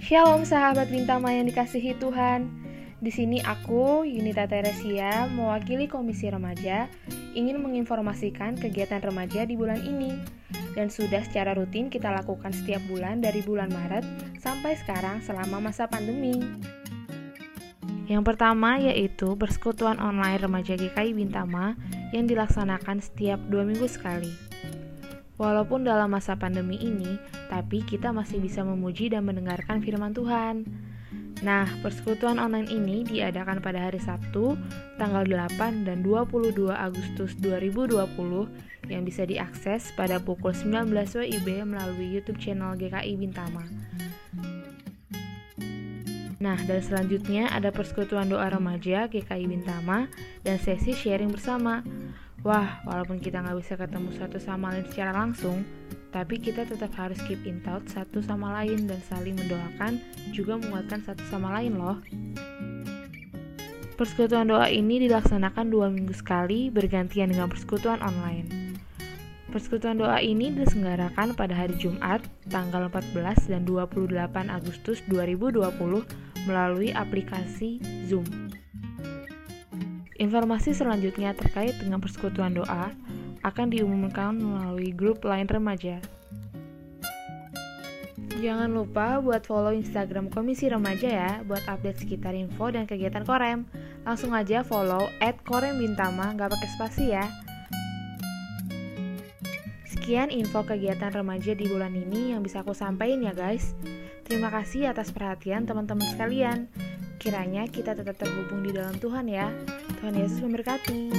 Shalom sahabat Bintama yang dikasihi Tuhan. Di sini aku, Yunita Teresia, mewakili Komisi Remaja, ingin menginformasikan kegiatan remaja di bulan ini. Dan sudah secara rutin kita lakukan setiap bulan dari bulan Maret sampai sekarang selama masa pandemi. Yang pertama yaitu persekutuan online remaja GKI Bintama yang dilaksanakan setiap dua minggu sekali. Walaupun dalam masa pandemi ini, tapi kita masih bisa memuji dan mendengarkan firman Tuhan. Nah, persekutuan online ini diadakan pada hari Sabtu, tanggal 8 dan 22 Agustus 2020 yang bisa diakses pada pukul 19 WIB melalui YouTube channel GKI Bintama. Nah, dan selanjutnya ada persekutuan doa remaja GKI Bintama dan sesi sharing bersama. Wah, walaupun kita nggak bisa ketemu satu sama lain secara langsung, tapi kita tetap harus keep in touch satu sama lain dan saling mendoakan, juga menguatkan satu sama lain loh. Persekutuan doa ini dilaksanakan dua minggu sekali bergantian dengan persekutuan online. Persekutuan doa ini diselenggarakan pada hari Jumat, tanggal 14 dan 28 Agustus 2020 melalui aplikasi Zoom. Informasi selanjutnya terkait dengan persekutuan doa akan diumumkan melalui grup lain remaja. Jangan lupa buat follow Instagram Komisi Remaja ya buat update sekitar info dan kegiatan Korem. Langsung aja follow at Korem Bintama, nggak pakai spasi ya. Sekian info kegiatan remaja di bulan ini yang bisa aku sampaikan ya guys. Terima kasih atas perhatian teman-teman sekalian. Kiranya kita tetap terhubung di dalam Tuhan ya. Tuhan Yesus memberkati.